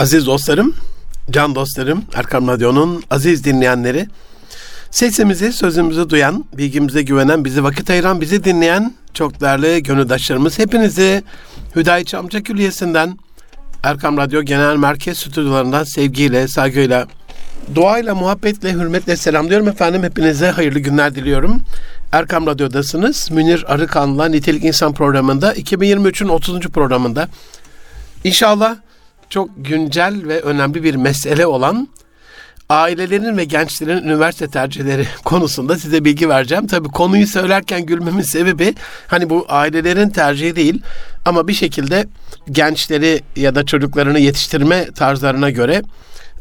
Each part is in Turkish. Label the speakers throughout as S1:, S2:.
S1: Aziz dostlarım, can dostlarım, Erkam Radyo'nun aziz dinleyenleri, sesimizi, sözümüzü duyan, bilgimize güvenen, bizi vakit ayıran, bizi dinleyen çok değerli gönüldaşlarımız hepinizi Hüdayi Amca Külliyesi'nden, Erkam Radyo Genel Merkez Stüdyolarından sevgiyle, saygıyla, duayla, muhabbetle, hürmetle selamlıyorum efendim. Hepinize hayırlı günler diliyorum. Erkam Radyo'dasınız. Münir Arıkan'la Nitelik İnsan programında 2023'ün 30. programında. İnşallah çok güncel ve önemli bir mesele olan ailelerin ve gençlerin üniversite tercihleri konusunda size bilgi vereceğim. Tabii konuyu söylerken gülmemin sebebi hani bu ailelerin tercihi değil ama bir şekilde gençleri ya da çocuklarını yetiştirme tarzlarına göre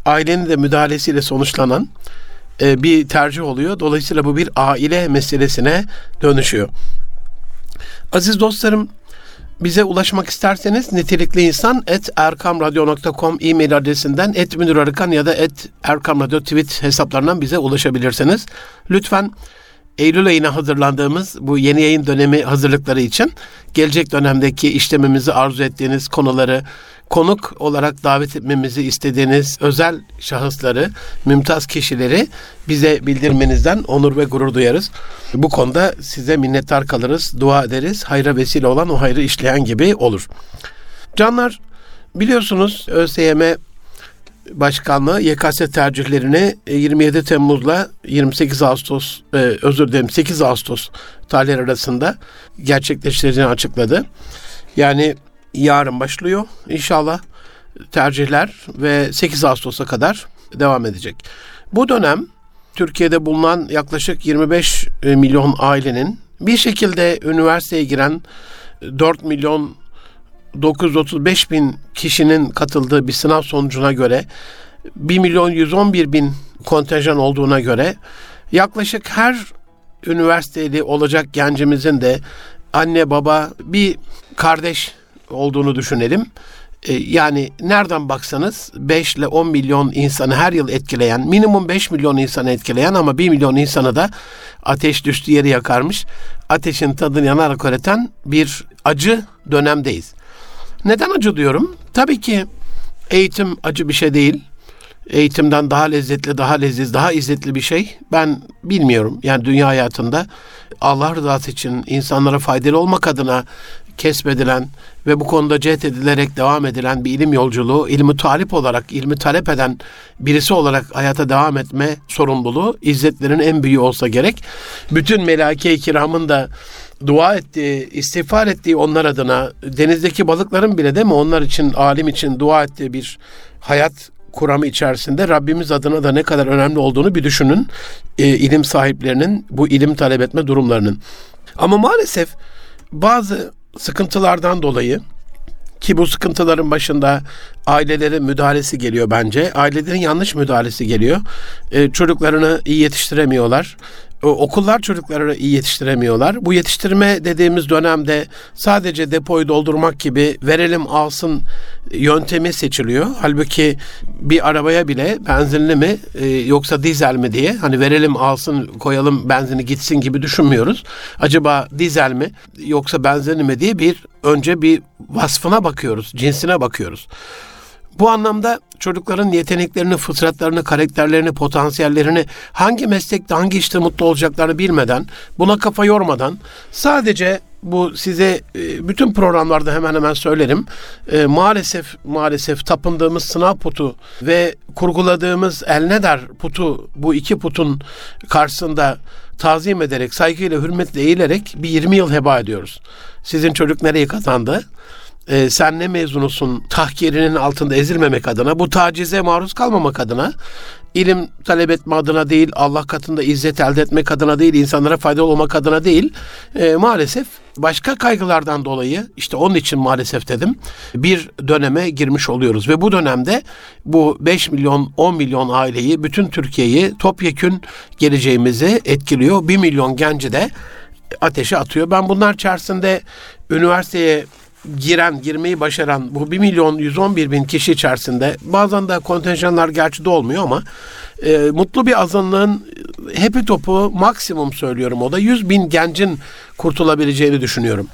S1: ailenin de müdahalesiyle sonuçlanan e, bir tercih oluyor. Dolayısıyla bu bir aile meselesine dönüşüyor. Aziz dostlarım bize ulaşmak isterseniz nitelikli insan et erkamradyo.com e-mail adresinden et Münir Arıkan ya da et erkamradyo tweet hesaplarından bize ulaşabilirsiniz. Lütfen Eylül ayına hazırlandığımız bu yeni yayın dönemi hazırlıkları için gelecek dönemdeki işlememizi arzu ettiğiniz konuları konuk olarak davet etmemizi istediğiniz özel şahısları, mümtaz kişileri bize bildirmenizden onur ve gurur duyarız. Bu konuda size minnettar kalırız, dua ederiz. Hayra vesile olan o hayrı işleyen gibi olur. Canlar biliyorsunuz ÖSYM Başkanlığı YKS tercihlerini 27 Temmuz'la 28 Ağustos e, özür dilerim 8 Ağustos tarihleri arasında gerçekleştireceğini açıkladı. Yani yarın başlıyor inşallah tercihler ve 8 Ağustos'a kadar devam edecek. Bu dönem Türkiye'de bulunan yaklaşık 25 e, milyon ailenin bir şekilde üniversiteye giren 4 milyon 935 bin kişinin katıldığı bir sınav sonucuna göre 1 milyon 111 bin kontenjan olduğuna göre yaklaşık her üniversiteli olacak gencimizin de anne baba bir kardeş olduğunu düşünelim. E, yani nereden baksanız 5 ile 10 milyon insanı her yıl etkileyen, minimum 5 milyon insanı etkileyen ama 1 milyon insanı da ateş düştüğü yeri yakarmış. Ateşin tadını yanarak öğreten bir acı dönemdeyiz. Neden acı diyorum? Tabii ki eğitim acı bir şey değil. Eğitimden daha lezzetli, daha leziz, daha izzetli bir şey ben bilmiyorum. Yani dünya hayatında Allah rızası için insanlara faydalı olmak adına kesbedilen ve bu konuda cehd edilerek devam edilen bir ilim yolculuğu, ilmi talip olarak, ilmi talep eden birisi olarak hayata devam etme sorumluluğu izzetlerin en büyüğü olsa gerek. Bütün melaike-i kiramın da dua ettiği, istiğfar ettiği onlar adına, denizdeki balıkların bile değil mi onlar için, alim için dua ettiği bir hayat kuramı içerisinde Rabbimiz adına da ne kadar önemli olduğunu bir düşünün. E, ilim sahiplerinin bu ilim talep etme durumlarının. Ama maalesef bazı sıkıntılardan dolayı ki bu sıkıntıların başında ailelerin müdahalesi geliyor bence. Ailelerin yanlış müdahalesi geliyor. Ee, çocuklarını iyi yetiştiremiyorlar okullar çocukları iyi yetiştiremiyorlar. Bu yetiştirme dediğimiz dönemde sadece depoyu doldurmak gibi verelim alsın yöntemi seçiliyor. Halbuki bir arabaya bile benzinli mi e, yoksa dizel mi diye hani verelim alsın koyalım benzini gitsin gibi düşünmüyoruz. Acaba dizel mi yoksa benzinli mi diye bir önce bir vasfına bakıyoruz, cinsine bakıyoruz. Bu anlamda çocukların yeteneklerini, fıtratlarını, karakterlerini, potansiyellerini hangi meslekte, hangi işte mutlu olacaklarını bilmeden, buna kafa yormadan sadece bu size e, bütün programlarda hemen hemen söylerim. E, maalesef maalesef tapındığımız sınav putu ve kurguladığımız el ne der putu bu iki putun karşısında tazim ederek, saygıyla, hürmetle eğilerek bir 20 yıl heba ediyoruz. Sizin çocuk nereyi kazandı? E, sen ne mezunusun tahkirinin altında ezilmemek adına, bu tacize maruz kalmamak adına, ilim talep etme adına değil, Allah katında izzet elde etmek adına değil, insanlara faydalı olmak adına değil, e, maalesef başka kaygılardan dolayı, işte onun için maalesef dedim, bir döneme girmiş oluyoruz. Ve bu dönemde bu 5 milyon, 10 milyon aileyi, bütün Türkiye'yi topyekün geleceğimizi etkiliyor. 1 milyon genci de ateşe atıyor. Ben bunlar içerisinde üniversiteye giren, girmeyi başaran bu 1 milyon 111 bin kişi içerisinde bazen de kontenjanlar gerçi de olmuyor ama e, mutlu bir azınlığın hepi topu maksimum söylüyorum o da 100 bin gencin kurtulabileceğini düşünüyorum.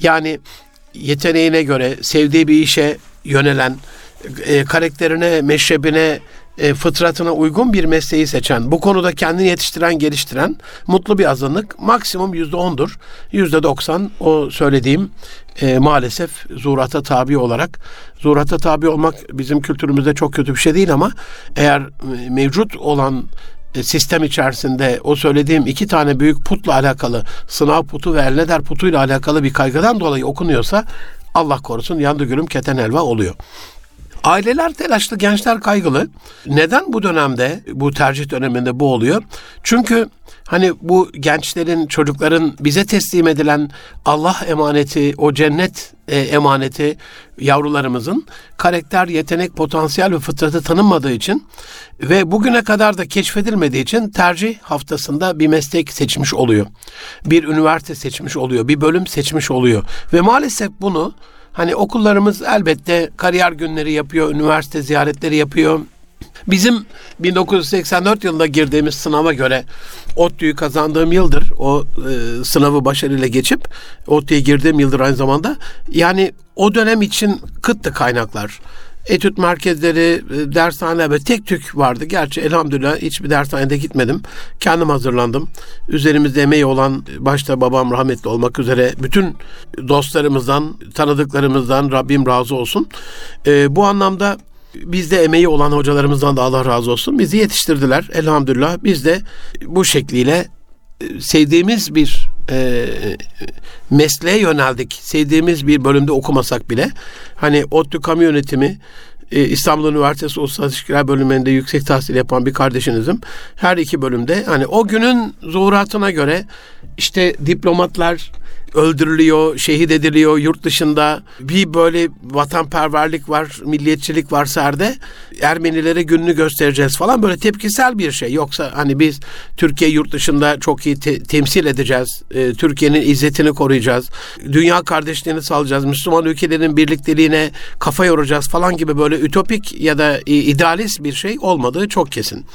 S1: Yani yeteneğine göre sevdiği bir işe yönelen e, karakterine, meşrebine, e, fıtratına uygun bir mesleği seçen, bu konuda kendini yetiştiren, geliştiren mutlu bir azınlık maksimum yüzde ondur. Yüzde doksan o söylediğim e, maalesef zuhurata tabi olarak, zuhurata tabi olmak bizim kültürümüzde çok kötü bir şey değil ama eğer e, mevcut olan e, sistem içerisinde o söylediğim iki tane büyük putla alakalı sınav putu ve elleder putuyla alakalı bir kaygıdan dolayı okunuyorsa Allah korusun yandı gülüm keten helva oluyor. Aileler telaşlı, gençler kaygılı. Neden bu dönemde, bu tercih döneminde bu oluyor? Çünkü hani bu gençlerin, çocukların bize teslim edilen Allah emaneti, o cennet e, emaneti yavrularımızın karakter, yetenek, potansiyel ve fıtratı tanınmadığı için ve bugüne kadar da keşfedilmediği için tercih haftasında bir meslek seçmiş oluyor. Bir üniversite seçmiş oluyor, bir bölüm seçmiş oluyor ve maalesef bunu Hani okullarımız elbette kariyer günleri yapıyor, üniversite ziyaretleri yapıyor. Bizim 1984 yılında girdiğimiz sınava göre ODTÜ'yü kazandığım yıldır. O e, sınavı başarıyla geçip ODTÜ'ye girdiğim yıldır aynı zamanda. Yani o dönem için kıttı kaynaklar etüt merkezleri, e, dershaneler ve tek tük vardı. Gerçi elhamdülillah hiçbir dershanede gitmedim. Kendim hazırlandım. Üzerimizde emeği olan başta babam rahmetli olmak üzere bütün dostlarımızdan, tanıdıklarımızdan Rabbim razı olsun. E, bu anlamda bizde emeği olan hocalarımızdan da Allah razı olsun. Bizi yetiştirdiler elhamdülillah. Biz de bu şekliyle sevdiğimiz bir e, mesleğe yöneldik. Sevdiğimiz bir bölümde okumasak bile. Hani ODTÜ Kamu Yönetimi e, İstanbul Üniversitesi Uluslararası İlişkiler bölümünde yüksek tahsil yapan bir kardeşinizim. Her iki bölümde hani o günün zuhuratına göre işte diplomatlar öldürülüyor, şehit ediliyor yurt dışında. Bir böyle vatanperverlik var, milliyetçilik var serde. Ermenilere gününü göstereceğiz falan böyle tepkisel bir şey. Yoksa hani biz Türkiye yurt dışında çok iyi te- temsil edeceğiz. E, Türkiye'nin izzetini koruyacağız. Dünya kardeşliğini sağlayacağız. Müslüman ülkelerin birlikteliğine kafa yoracağız falan gibi böyle ütopik ya da idealist bir şey olmadığı çok kesin.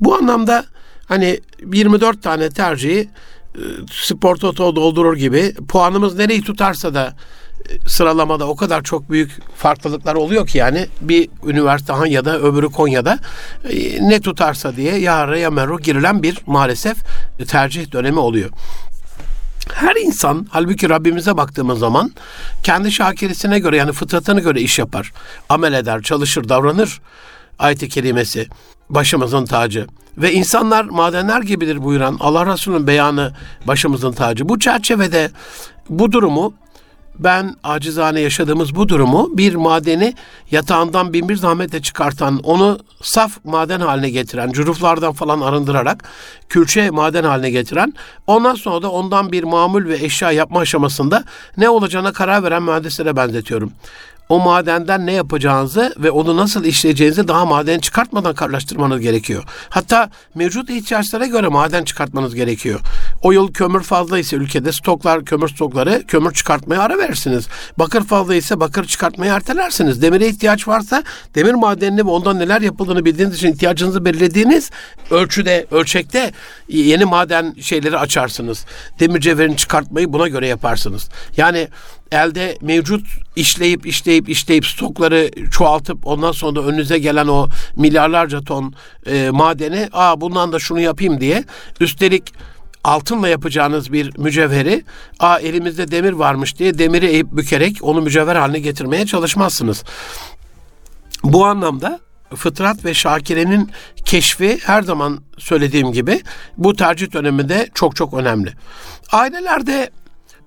S1: Bu anlamda hani 24 tane tercihi spor toto doldurur gibi puanımız nereyi tutarsa da e, sıralamada o kadar çok büyük farklılıklar oluyor ki yani bir üniversite ya öbürü Konya'da e, ne tutarsa diye ya ya meru girilen bir maalesef tercih dönemi oluyor. Her insan halbuki Rabbimize baktığımız zaman kendi şakirisine göre yani fıtratına göre iş yapar. Amel eder, çalışır, davranır. Ayet-i kerimesi başımızın tacı. Ve insanlar madenler gibidir buyuran Allah Resulü'nün beyanı başımızın tacı. Bu çerçevede bu durumu ben acizane yaşadığımız bu durumu bir madeni yatağından bin bir zahmetle çıkartan, onu saf maden haline getiren, cüruflardan falan arındırarak külçe maden haline getiren, ondan sonra da ondan bir mamul ve eşya yapma aşamasında ne olacağına karar veren mühendislere benzetiyorum o madenden ne yapacağınızı ve onu nasıl işleyeceğinizi daha maden çıkartmadan karşılaştırmanız gerekiyor. Hatta mevcut ihtiyaçlara göre maden çıkartmanız gerekiyor. O yıl kömür fazla ise ülkede stoklar, kömür stokları kömür çıkartmaya ara verirsiniz. Bakır fazla ise bakır çıkartmayı ertelersiniz. Demire ihtiyaç varsa demir madenini ve ondan neler yapıldığını bildiğiniz için ihtiyacınızı belirlediğiniz ölçüde, ölçekte yeni maden şeyleri açarsınız. Demir cevherini çıkartmayı buna göre yaparsınız. Yani elde mevcut işleyip işleyip işleyip stokları çoğaltıp ondan sonra da önünüze gelen o milyarlarca ton e, madeni aa bundan da şunu yapayım diye üstelik altınla yapacağınız bir mücevheri aa elimizde demir varmış diye demiri eğip bükerek onu mücevher haline getirmeye çalışmazsınız. Bu anlamda fıtrat ve şakirenin keşfi her zaman söylediğim gibi bu tercih döneminde çok çok önemli. Ailelerde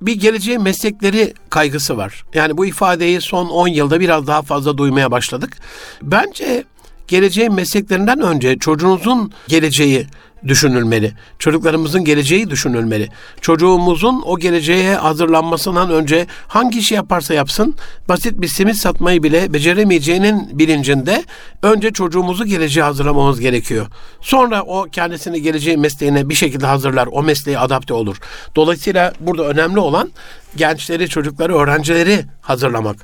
S1: bir geleceğe meslekleri kaygısı var. Yani bu ifadeyi son 10 yılda biraz daha fazla duymaya başladık. Bence geleceğin mesleklerinden önce çocuğunuzun geleceği düşünülmeli. Çocuklarımızın geleceği düşünülmeli. Çocuğumuzun o geleceğe hazırlanmasından önce hangi işi yaparsa yapsın basit bir simit satmayı bile beceremeyeceğinin bilincinde önce çocuğumuzu geleceğe hazırlamamız gerekiyor. Sonra o kendisini geleceği mesleğine bir şekilde hazırlar. O mesleğe adapte olur. Dolayısıyla burada önemli olan gençleri, çocukları, öğrencileri hazırlamak.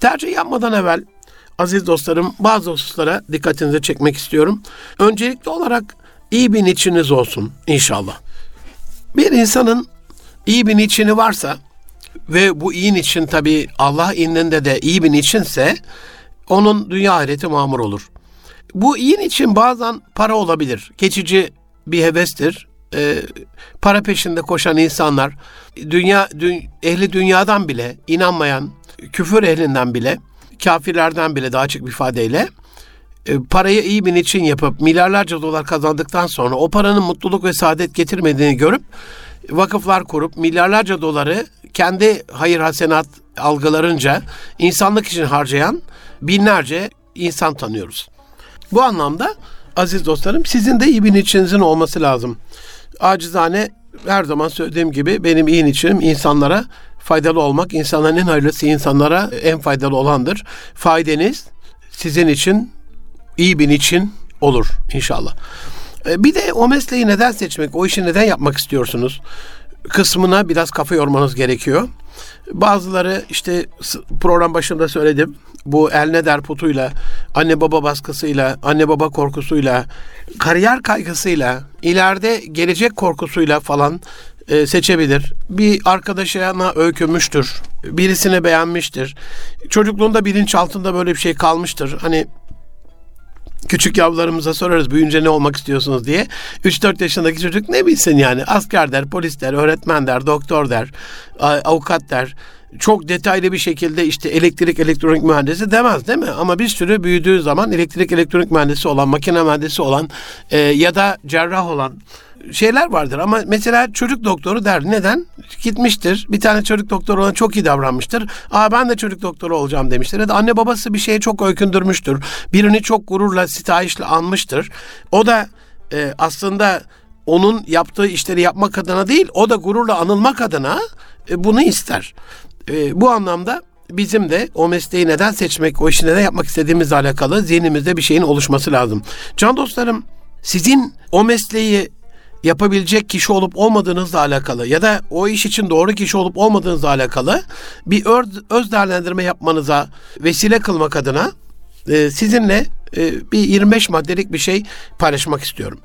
S1: Tercih yapmadan evvel aziz dostlarım bazı hususlara dikkatinizi çekmek istiyorum. Öncelikli olarak iyi bir niçiniz olsun inşallah. Bir insanın iyi bir niçini varsa ve bu iyi niçin tabi Allah indinde de iyi bir niçinse onun dünya ahireti mamur olur. Bu iyin için bazen para olabilir. Geçici bir hevestir. Ee, para peşinde koşan insanlar, dünya dü, ehli dünyadan bile inanmayan, küfür ehlinden bile, kafirlerden bile daha açık bir ifadeyle e, parayı iyi bir için yapıp milyarlarca dolar kazandıktan sonra o paranın mutluluk ve saadet getirmediğini görüp vakıflar kurup milyarlarca doları kendi hayır hasenat algılarınca insanlık için harcayan binlerce insan tanıyoruz. Bu anlamda aziz dostlarım sizin de iyi bir niçinizin olması lazım. Acizane her zaman söylediğim gibi benim iyi niçinim insanlara faydalı olmak. İnsanların en hayırlısı insanlara en faydalı olandır. Faydeniz sizin için iyi bir niçin olur inşallah. E, bir de o mesleği neden seçmek, o işi neden yapmak istiyorsunuz kısmına biraz kafa yormanız gerekiyor. Bazıları işte program başında söyledim. Bu el ne der putuyla, anne baba baskısıyla, anne baba korkusuyla, kariyer kaygısıyla, ileride gelecek korkusuyla falan e, seçebilir. Bir arkadaşına öykünmüştür. Birisini beğenmiştir. Çocukluğunda bilinç altında böyle bir şey kalmıştır. Hani Küçük yavrularımıza sorarız büyünce ne olmak istiyorsunuz diye. 3-4 yaşındaki çocuk ne bilsin yani asker der, polis der, öğretmen der, doktor der, avukat der. Çok detaylı bir şekilde işte elektrik elektronik mühendisi demez değil mi? Ama bir sürü büyüdüğü zaman elektrik elektronik mühendisi olan, makine mühendisi olan e, ya da cerrah olan şeyler vardır ama mesela çocuk doktoru der. Neden? Gitmiştir. Bir tane çocuk doktoru ona çok iyi davranmıştır. Aa ben de çocuk doktoru olacağım demiştir. Ya da anne babası bir şeye çok öykündürmüştür. Birini çok gururla, sitayişle anmıştır. O da e, aslında onun yaptığı işleri yapmak adına değil, o da gururla anılmak adına e, bunu ister. E, bu anlamda bizim de o mesleği neden seçmek, o işi neden yapmak istediğimizle alakalı zihnimizde bir şeyin oluşması lazım. Can dostlarım, sizin o mesleği yapabilecek kişi olup olmadığınızla alakalı ya da o iş için doğru kişi olup olmadığınızla alakalı bir öz değerlendirme yapmanıza vesile kılmak adına e, sizinle e, bir 25 maddelik bir şey paylaşmak istiyorum.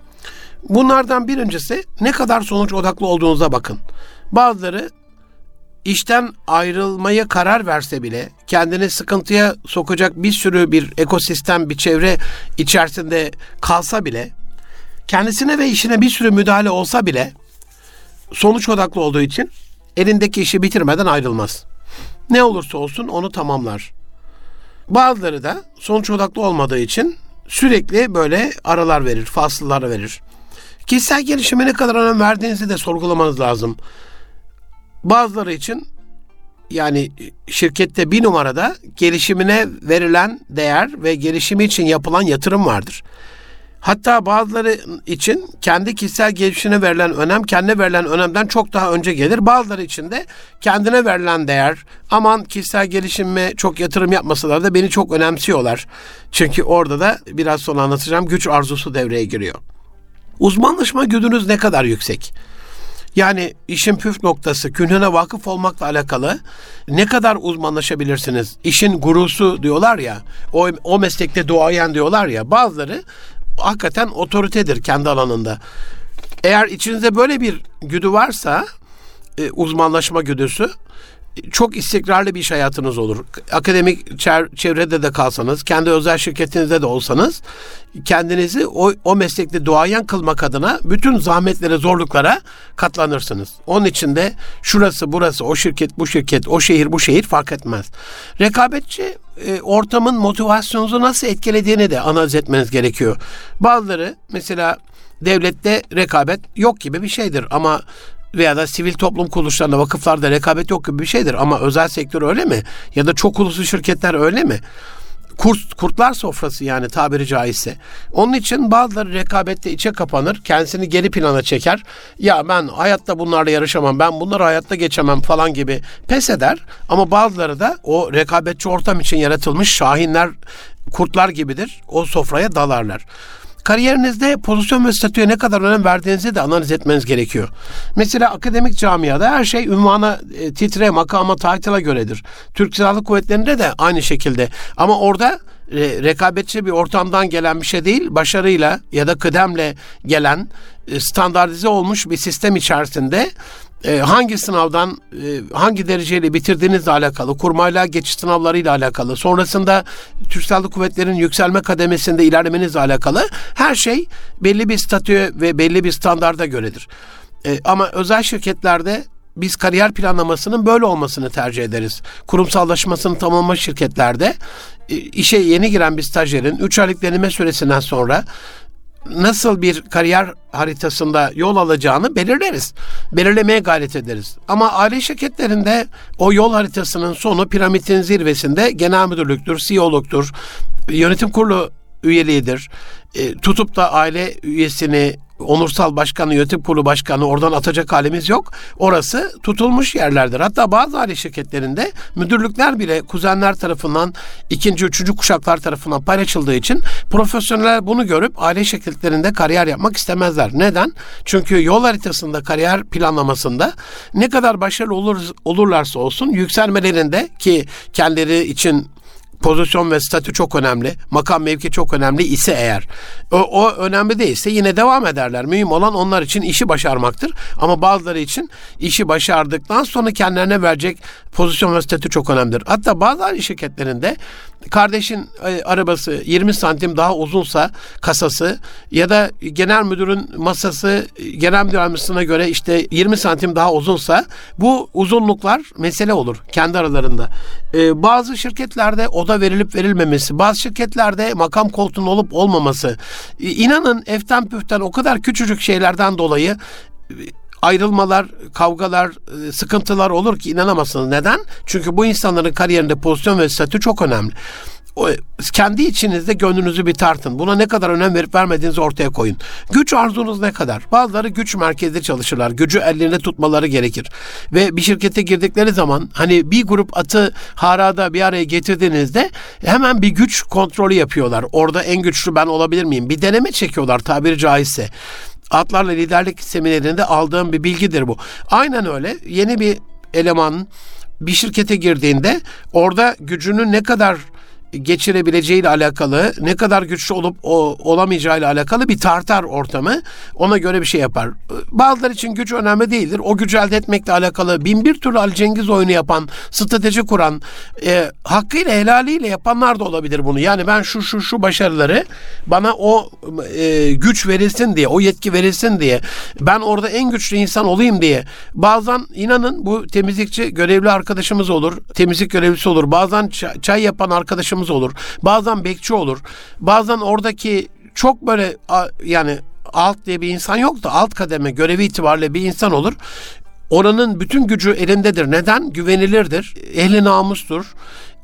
S1: Bunlardan birincisi ne kadar sonuç odaklı olduğunuza bakın. Bazıları işten ayrılmaya karar verse bile kendini sıkıntıya sokacak bir sürü bir ekosistem, bir çevre içerisinde kalsa bile kendisine ve işine bir sürü müdahale olsa bile sonuç odaklı olduğu için elindeki işi bitirmeden ayrılmaz. Ne olursa olsun onu tamamlar. Bazıları da sonuç odaklı olmadığı için sürekli böyle aralar verir, fasıllar verir. Kişisel gelişime ne kadar önem verdiğinizi de sorgulamanız lazım. Bazıları için yani şirkette bir numarada gelişimine verilen değer ve gelişimi için yapılan yatırım vardır. Hatta bazıları için kendi kişisel gelişine verilen önem, kendine verilen önemden çok daha önce gelir. Bazıları için de kendine verilen değer, aman kişisel gelişime çok yatırım yapmasalar da beni çok önemsiyorlar. Çünkü orada da biraz sonra anlatacağım güç arzusu devreye giriyor. Uzmanlaşma güdünüz ne kadar yüksek? Yani işin püf noktası künhüne vakıf olmakla alakalı ne kadar uzmanlaşabilirsiniz? İşin gurusu diyorlar ya, o, o meslekte doğayan diyorlar ya, bazıları hakikaten otoritedir kendi alanında. Eğer içinizde böyle bir güdü varsa, e, uzmanlaşma güdüsü, çok istikrarlı bir iş hayatınız olur. Akademik çevrede de kalsanız, kendi özel şirketinizde de olsanız, kendinizi o, o meslekte duayen kılmak adına bütün zahmetlere, zorluklara katlanırsınız. Onun için de şurası, burası, o şirket, bu şirket, o şehir, bu şehir fark etmez. Rekabetçi e, ortamın motivasyonunuzu nasıl etkilediğini de analiz etmeniz gerekiyor. Bazıları mesela devlette rekabet yok gibi bir şeydir ama veya da sivil toplum kuruluşlarında, vakıflarda rekabet yok gibi bir şeydir. Ama özel sektör öyle mi? Ya da çok uluslu şirketler öyle mi? Kurt, kurtlar sofrası yani tabiri caizse. Onun için bazıları rekabette içe kapanır, kendisini geri plana çeker. Ya ben hayatta bunlarla yarışamam, ben bunları hayatta geçemem falan gibi pes eder. Ama bazıları da o rekabetçi ortam için yaratılmış şahinler, kurtlar gibidir. O sofraya dalarlar. Kariyerinizde pozisyon ve statüye ne kadar önem verdiğinizi de analiz etmeniz gerekiyor. Mesela akademik camiada her şey ünvana, e, titre, makama, title'a göredir. Türk Silahlı Kuvvetleri'nde de aynı şekilde. Ama orada re, rekabetçi bir ortamdan gelen bir şey değil, başarıyla ya da kıdemle gelen e, standartize olmuş bir sistem içerisinde e, hangi sınavdan e, hangi dereceyle bitirdiğinizle alakalı, kurmayla geçiş sınavlarıyla alakalı, sonrasında Türk Silahlı Kuvvetleri'nin yükselme kademesinde ilerlemenizle alakalı her şey belli bir statü ve belli bir standarda göredir. E, ama özel şirketlerde biz kariyer planlamasının böyle olmasını tercih ederiz. Kurumsallaşmasını tamamlamış şirketlerde e, işe yeni giren bir stajyerin 3 aylık deneme süresinden sonra nasıl bir kariyer haritasında yol alacağını belirleriz. Belirlemeye gayret ederiz. Ama aile şirketlerinde o yol haritasının sonu piramidin zirvesinde genel müdürlüktür, CEO'luktur, yönetim kurulu üyeliğidir. E, tutup da aile üyesini onursal başkanı, yönetim kurulu başkanı oradan atacak halimiz yok. Orası tutulmuş yerlerdir. Hatta bazı aile şirketlerinde müdürlükler bile kuzenler tarafından, ikinci, üçüncü kuşaklar tarafından paylaşıldığı için profesyoneller bunu görüp aile şirketlerinde kariyer yapmak istemezler. Neden? Çünkü yol haritasında, kariyer planlamasında ne kadar başarılı olur, olurlarsa olsun yükselmelerinde ki kendileri için pozisyon ve statü çok önemli, makam mevki çok önemli ise eğer, o, o önemli değilse yine devam ederler. Mühim olan onlar için işi başarmaktır. Ama bazıları için işi başardıktan sonra kendilerine verecek pozisyon ve statü çok önemlidir. Hatta bazı şirketlerinde kardeşin e, arabası 20 santim daha uzunsa kasası ya da genel müdürün masası genel müdür yardımcısına göre işte 20 santim daha uzunsa bu uzunluklar mesele olur kendi aralarında. Ee, bazı şirketlerde oda verilip verilmemesi, bazı şirketlerde makam koltuğunun olup olmaması. İnanın eften püften o kadar küçücük şeylerden dolayı ayrılmalar, kavgalar, e, sıkıntılar olur ki inanamazsınız. Neden? Çünkü bu insanların kariyerinde pozisyon ve statü çok önemli. O, kendi içinizde gönlünüzü bir tartın. Buna ne kadar önem verip vermediğinizi ortaya koyun. Güç arzunuz ne kadar? Bazıları güç merkezde çalışırlar. Gücü ellerinde tutmaları gerekir. Ve bir şirkete girdikleri zaman hani bir grup atı harada bir araya getirdiğinizde hemen bir güç kontrolü yapıyorlar. Orada en güçlü ben olabilir miyim? Bir deneme çekiyorlar tabiri caizse atlarla liderlik seminerinde aldığım bir bilgidir bu. Aynen öyle. Yeni bir eleman bir şirkete girdiğinde orada gücünün ne kadar geçirebileceğiyle alakalı, ne kadar güçlü olup o, olamayacağıyla alakalı bir tartar ortamı ona göre bir şey yapar. Bazıları için güç önemli değildir. O gücü elde etmekle alakalı bin bir türlü Ali Cengiz oyunu yapan, strateji kuran, e, hakkıyla helaliyle yapanlar da olabilir bunu. Yani ben şu şu şu başarıları bana o e, güç verilsin diye, o yetki verilsin diye, ben orada en güçlü insan olayım diye. Bazen inanın bu temizlikçi görevli arkadaşımız olur, temizlik görevlisi olur. Bazen çay yapan arkadaşımız arkadaşımız olur. Bazen bekçi olur. Bazen oradaki çok böyle yani alt diye bir insan yok da alt kademe görevi itibariyle bir insan olur. Oranın bütün gücü elindedir. Neden? Güvenilirdir. Ehli namustur.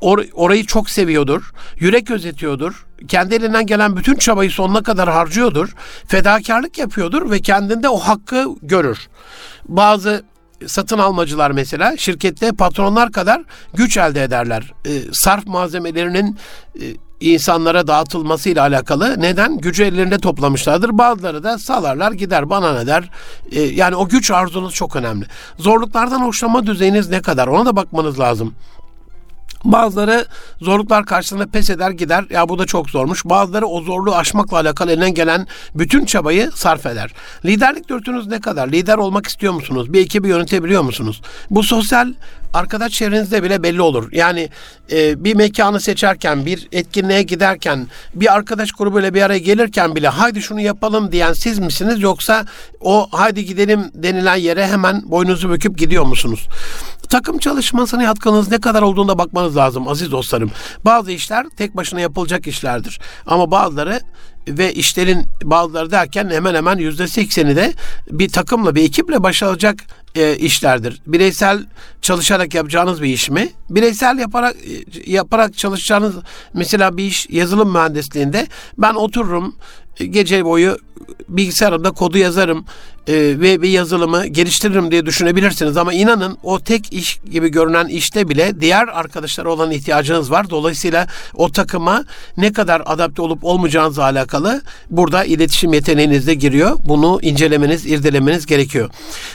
S1: Or, orayı çok seviyordur. Yürek gözetiyordur. Kendi elinden gelen bütün çabayı sonuna kadar harcıyordur. Fedakarlık yapıyordur ve kendinde o hakkı görür. Bazı satın almacılar mesela şirkette patronlar kadar güç elde ederler. E, sarf malzemelerinin e, insanlara dağıtılmasıyla alakalı neden? Gücü ellerinde toplamışlardır. Bazıları da salarlar gider bana ne der. E, yani o güç arzunuz çok önemli. Zorluklardan hoşlanma düzeyiniz ne kadar ona da bakmanız lazım. Bazıları zorluklar karşısında pes eder gider. Ya bu da çok zormuş. Bazıları o zorluğu aşmakla alakalı elinden gelen bütün çabayı sarf eder. Liderlik dürtünüz ne kadar? Lider olmak istiyor musunuz? Bir ekibi yönetebiliyor musunuz? Bu sosyal arkadaş çevrenizde bile belli olur. Yani e, bir mekanı seçerken, bir etkinliğe giderken, bir arkadaş grubuyla bir araya gelirken bile haydi şunu yapalım diyen siz misiniz yoksa o haydi gidelim denilen yere hemen boynunuzu büküp gidiyor musunuz? Takım çalışmasına yatkınız ne kadar olduğuna bakmanız lazım aziz dostlarım. Bazı işler tek başına yapılacak işlerdir. Ama bazıları ve işlerin bazıları derken hemen hemen yüzde sekseni de bir takımla bir ekiple başarılacak e, işlerdir. Bireysel çalışarak yapacağınız bir iş mi? Bireysel yaparak e, yaparak çalışacağınız mesela bir iş yazılım mühendisliğinde ben otururum e, gece boyu bilgisayarımda kodu yazarım e, ve bir yazılımı geliştiririm diye düşünebilirsiniz. Ama inanın o tek iş gibi görünen işte bile diğer arkadaşlara olan ihtiyacınız var. Dolayısıyla o takıma ne kadar adapte olup olmayacağınızla alakalı burada iletişim yeteneğiniz de giriyor. Bunu incelemeniz, irdelemeniz gerekiyor.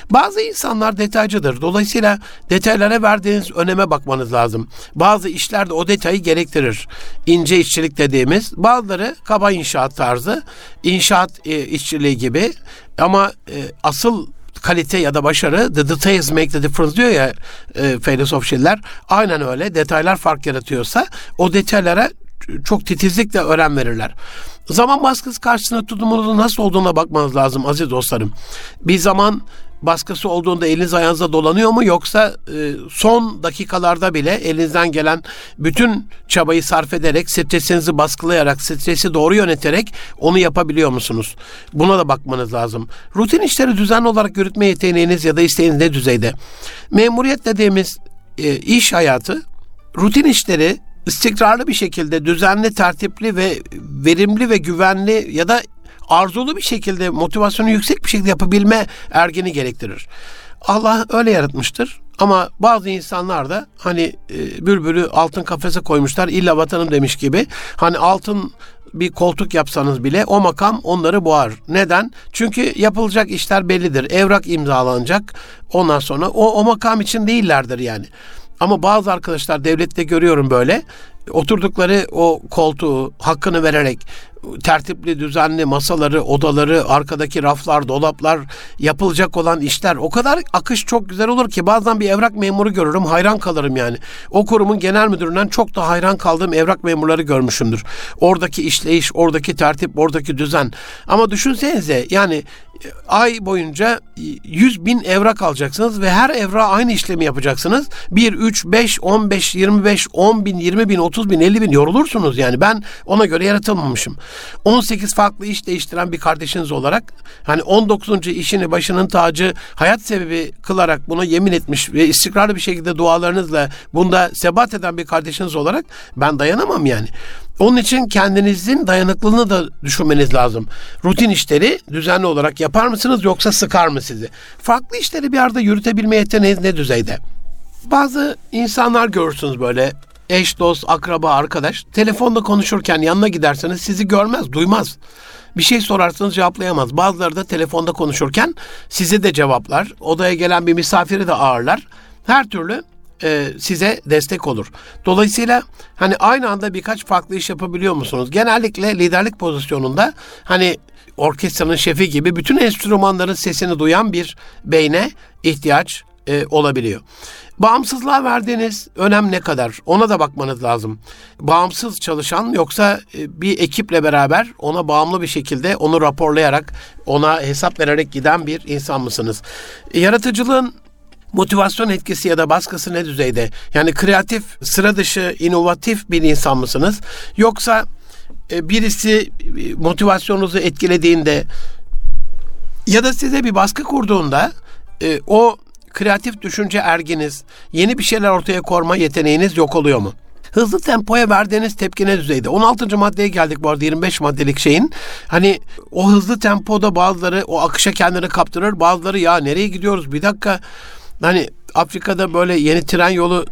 S1: Bazı insanlar detaycıdır. Dolayısıyla detaylara verdiğiniz öneme bakmanız lazım. Bazı işlerde o detayı gerektirir. İnce işçilik dediğimiz. Bazıları kaba inşaat tarzı, inşaat e, işçiliği gibi ama e, asıl kalite ya da başarı the details make the difference diyor ya e, filozof şeyler. Aynen öyle. Detaylar fark yaratıyorsa o detaylara çok titizlikle öğren verirler. Zaman baskısı karşısında tutumunuzun nasıl olduğuna bakmanız lazım aziz dostlarım. Bir zaman baskısı olduğunda eliniz ayağınıza dolanıyor mu yoksa e, son dakikalarda bile elinizden gelen bütün çabayı sarf ederek stresinizi baskılayarak stresi doğru yöneterek onu yapabiliyor musunuz? Buna da bakmanız lazım. Rutin işleri düzenli olarak yürütme yeteneğiniz ya da isteğiniz ne düzeyde? Memuriyet dediğimiz e, iş hayatı rutin işleri istikrarlı bir şekilde düzenli, tertipli ve verimli ve güvenli ya da arzulu bir şekilde motivasyonu yüksek bir şekilde yapabilme ergeni gerektirir. Allah öyle yaratmıştır. Ama bazı insanlar da hani e, bülbülü altın kafese koymuşlar illa vatanım demiş gibi. Hani altın bir koltuk yapsanız bile o makam onları boğar. Neden? Çünkü yapılacak işler bellidir. Evrak imzalanacak. Ondan sonra o, o makam için değillerdir yani. Ama bazı arkadaşlar devlette görüyorum böyle oturdukları o koltuğu hakkını vererek tertipli düzenli masaları, odaları, arkadaki raflar, dolaplar, yapılacak olan işler o kadar akış çok güzel olur ki bazen bir evrak memuru görürüm hayran kalırım yani. O kurumun genel müdüründen çok da hayran kaldığım evrak memurları görmüşümdür. Oradaki işleyiş, oradaki tertip, oradaki düzen. Ama düşünsenize yani ay boyunca 100 bin evrak alacaksınız ve her evra aynı işlemi yapacaksınız. 1, 3, 5, 15, 25, 10 bin, 20 bin, 30 bin, 50 bin yorulursunuz yani. Ben ona göre yaratılmamışım. 18 farklı iş değiştiren bir kardeşiniz olarak hani 19. işini başının tacı hayat sebebi kılarak buna yemin etmiş ve istikrarlı bir şekilde dualarınızla bunda sebat eden bir kardeşiniz olarak ben dayanamam yani. Onun için kendinizin dayanıklılığını da düşünmeniz lazım. Rutin işleri düzenli olarak yapar mısınız yoksa sıkar mı sizi? Farklı işleri bir arada yürütebilme yeteneğiniz ne düzeyde? Bazı insanlar görürsünüz böyle eş, dost, akraba, arkadaş telefonda konuşurken yanına giderseniz sizi görmez, duymaz. Bir şey sorarsanız cevaplayamaz. Bazıları da telefonda konuşurken sizi de cevaplar. Odaya gelen bir misafiri de ağırlar. Her türlü e, size destek olur. Dolayısıyla hani aynı anda birkaç farklı iş yapabiliyor musunuz? Genellikle liderlik pozisyonunda hani orkestranın şefi gibi bütün enstrümanların sesini duyan bir beyne ihtiyaç e, olabiliyor. Bağımsızlığa verdiğiniz önem ne kadar? Ona da bakmanız lazım. Bağımsız çalışan yoksa e, bir ekiple beraber ona bağımlı bir şekilde onu raporlayarak, ona hesap vererek giden bir insan mısınız? Yaratıcılığın motivasyon etkisi ya da baskısı ne düzeyde? Yani kreatif, sıra dışı, inovatif bir insan mısınız? Yoksa e, birisi e, motivasyonunuzu etkilediğinde ya da size bir baskı kurduğunda e, o kreatif düşünce erginiz, yeni bir şeyler ortaya korma yeteneğiniz yok oluyor mu? Hızlı tempoya verdiğiniz tepki ne düzeyde? 16. maddeye geldik bu arada 25 maddelik şeyin. Hani o hızlı tempoda bazıları o akışa kendini kaptırır. Bazıları ya nereye gidiyoruz bir dakika Hani Afrika'da böyle yeni tren yolu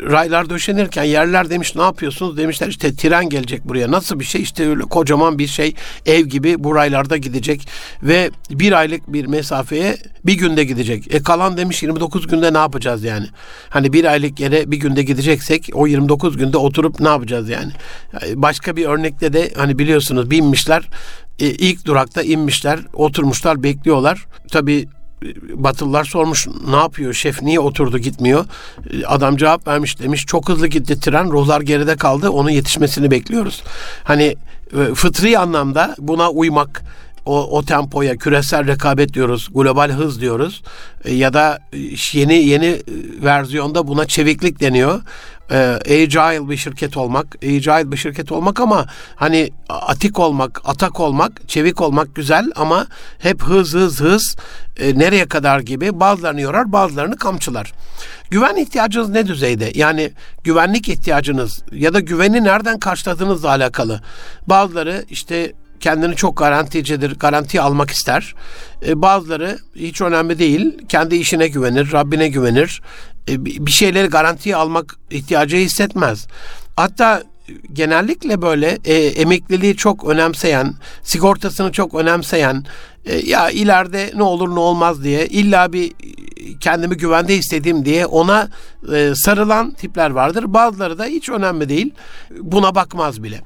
S1: raylar döşenirken yerler demiş ne yapıyorsunuz? demişler. İşte tren gelecek buraya. Nasıl bir şey? İşte öyle kocaman bir şey ev gibi bu raylarda gidecek ve bir aylık bir mesafeye bir günde gidecek. E kalan demiş 29 günde ne yapacağız yani? Hani bir aylık yere bir günde gideceksek o 29 günde oturup ne yapacağız yani? Başka bir örnekte de hani biliyorsunuz binmişler e, ilk durakta inmişler oturmuşlar bekliyorlar. Tabi Batılılar sormuş ne yapıyor şef niye oturdu gitmiyor. Adam cevap vermiş demiş çok hızlı gitti tren ruhlar geride kaldı onun yetişmesini bekliyoruz. Hani e, fıtri anlamda buna uymak o, o tempoya küresel rekabet diyoruz, global hız diyoruz e, ya da yeni yeni versiyonda buna çeviklik deniyor e, agile bir şirket olmak, agile bir şirket olmak ama hani atik olmak, atak olmak, çevik olmak güzel ama hep hız hız hız e, nereye kadar gibi bazılarını yorar, bazılarını kamçılar. Güven ihtiyacınız ne düzeyde? Yani güvenlik ihtiyacınız ya da güveni nereden karşıladığınızla alakalı. Bazıları işte kendini çok garanticidir, garanti almak ister. E, bazıları hiç önemli değil, kendi işine güvenir, Rabbine güvenir. E, bir şeyleri garantiye almak ihtiyacı hissetmez. Hatta genellikle böyle e, emekliliği çok önemseyen, sigortasını çok önemseyen, e, ya ileride ne olur ne olmaz diye illa bir kendimi güvende istediğim diye ona e, sarılan tipler vardır. Bazıları da hiç önemli değil. Buna bakmaz bile.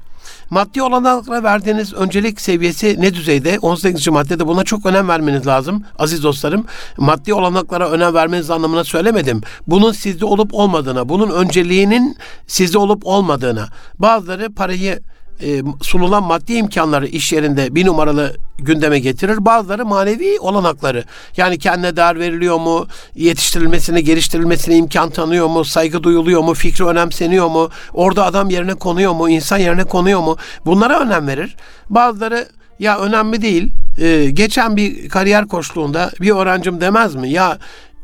S1: Maddi olanaklara verdiğiniz öncelik seviyesi ne düzeyde? 18. maddede buna çok önem vermeniz lazım aziz dostlarım. Maddi olanaklara önem vermeniz anlamına söylemedim. Bunun sizde olup olmadığına, bunun önceliğinin sizde olup olmadığına. Bazıları parayı e, sunulan maddi imkanları iş yerinde bir numaralı gündeme getirir. Bazıları manevi olanakları. Yani kendine değer veriliyor mu? Yetiştirilmesine, geliştirilmesine imkan tanıyor mu? Saygı duyuluyor mu? Fikri önemseniyor mu? Orada adam yerine konuyor mu? İnsan yerine konuyor mu? Bunlara önem verir. Bazıları ya önemli değil. Ee, geçen bir kariyer koçluğunda bir öğrencim demez mi? Ya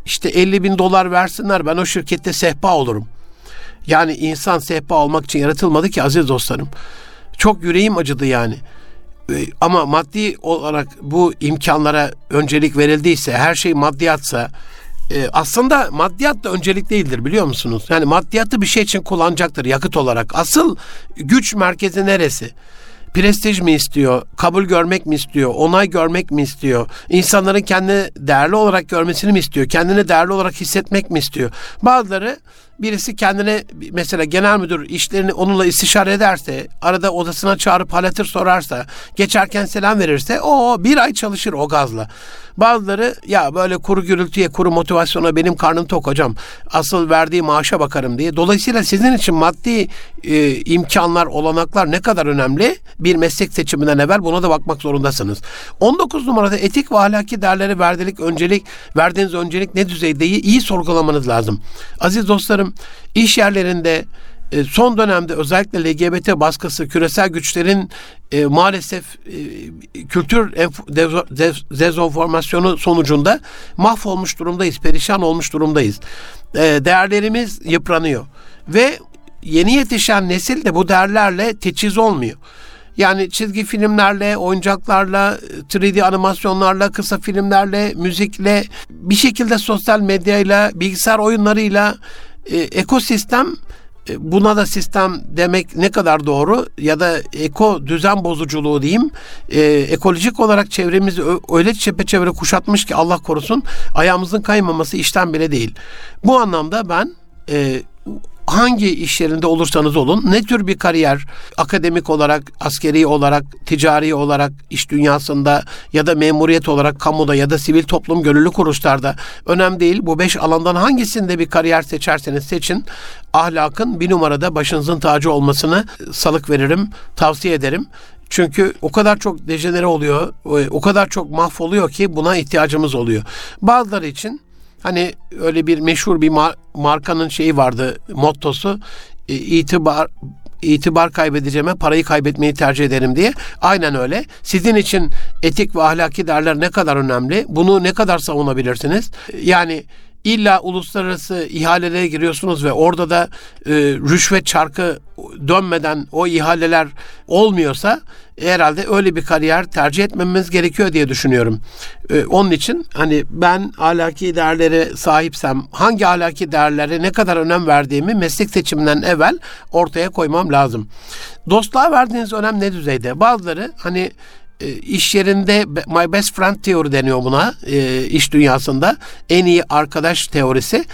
S1: işte 50 bin dolar versinler ben o şirkette sehpa olurum. Yani insan sehpa olmak için yaratılmadı ki aziz dostlarım. Çok yüreğim acıdı yani. Ee, ama maddi olarak bu imkanlara öncelik verildiyse, her şey maddiyatsa, e, aslında maddiyat da öncelik değildir biliyor musunuz? Yani maddiyatı bir şey için kullanacaktır yakıt olarak. Asıl güç merkezi neresi? Prestij mi istiyor? Kabul görmek mi istiyor? Onay görmek mi istiyor? İnsanların kendini değerli olarak görmesini mi istiyor? Kendini değerli olarak hissetmek mi istiyor? Bazıları birisi kendine mesela genel müdür işlerini onunla istişare ederse, arada odasına çağırıp halatır sorarsa, geçerken selam verirse o bir ay çalışır o gazla. Bazıları ya böyle kuru gürültüye, kuru motivasyona benim karnım tok hocam. Asıl verdiği maaşa bakarım diye. Dolayısıyla sizin için maddi e, imkanlar, olanaklar ne kadar önemli? Bir meslek seçiminden evvel buna da bakmak zorundasınız. 19 numarada etik ve ahlaki değerlere verdilik öncelik, verdiğiniz öncelik ne düzeydeyi iyi sorgulamanız lazım. Aziz dostlarım, iş yerlerinde e, son dönemde özellikle LGBT baskısı, küresel güçlerin e, maalesef e, kültür dezenformasyonu sonucunda mahvolmuş durumdayız, perişan olmuş durumdayız. E, değerlerimiz yıpranıyor ve yeni yetişen nesil de bu değerlerle teçhiz olmuyor. Yani çizgi filmlerle, oyuncaklarla, 3D animasyonlarla, kısa filmlerle, müzikle, bir şekilde sosyal medyayla, bilgisayar oyunlarıyla e, ekosistem e, buna da sistem demek ne kadar doğru ya da eko düzen bozuculuğu diyeyim e, ekolojik olarak çevremizi öyle çepeçevre kuşatmış ki Allah korusun ayağımızın kaymaması işten bile değil. Bu anlamda ben e, hangi iş yerinde olursanız olun ne tür bir kariyer akademik olarak, askeri olarak, ticari olarak iş dünyasında ya da memuriyet olarak kamuda ya da sivil toplum gönüllü kuruluşlarda önemli değil. Bu beş alandan hangisinde bir kariyer seçerseniz seçin ahlakın bir numarada başınızın tacı olmasını salık veririm, tavsiye ederim. Çünkü o kadar çok dejenere oluyor, o kadar çok mahvoluyor ki buna ihtiyacımız oluyor. Bazıları için Hani öyle bir meşhur bir mar- markanın şeyi vardı, mottosu e, itibar itibar kaybedeceğime parayı kaybetmeyi tercih ederim diye. Aynen öyle. Sizin için etik ve ahlaki değerler ne kadar önemli? Bunu ne kadar savunabilirsiniz? Yani illa uluslararası ihalelere giriyorsunuz ve orada da e, rüşvet çarkı dönmeden o ihaleler olmuyorsa herhalde öyle bir kariyer tercih etmemiz gerekiyor diye düşünüyorum. E, onun için hani ben ahlaki değerlere sahipsem hangi ahlaki değerlere ne kadar önem verdiğimi meslek seçiminden evvel ortaya koymam lazım. Dostluğa verdiğiniz önem ne düzeyde? Bazıları hani e, iş yerinde my best friend teori deniyor buna e, iş dünyasında en iyi arkadaş teorisi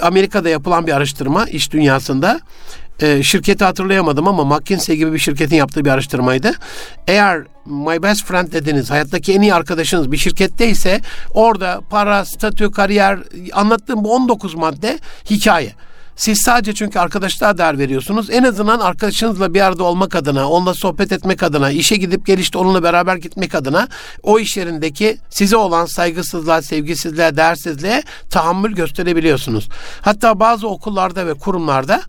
S1: Amerika'da yapılan bir araştırma iş dünyasında e, şirketi hatırlayamadım ama McKinsey gibi bir şirketin yaptığı bir araştırmaydı. Eğer my best friend dediniz, hayattaki en iyi arkadaşınız bir şirkette ise orada para, statü, kariyer anlattığım bu 19 madde hikaye. Siz sadece çünkü arkadaşlığa değer veriyorsunuz. En azından arkadaşınızla bir arada olmak adına, onunla sohbet etmek adına, işe gidip gelişte onunla beraber gitmek adına o iş yerindeki size olan saygısızlığa, sevgisizliğe, değersizliğe tahammül gösterebiliyorsunuz. Hatta bazı okullarda ve kurumlarda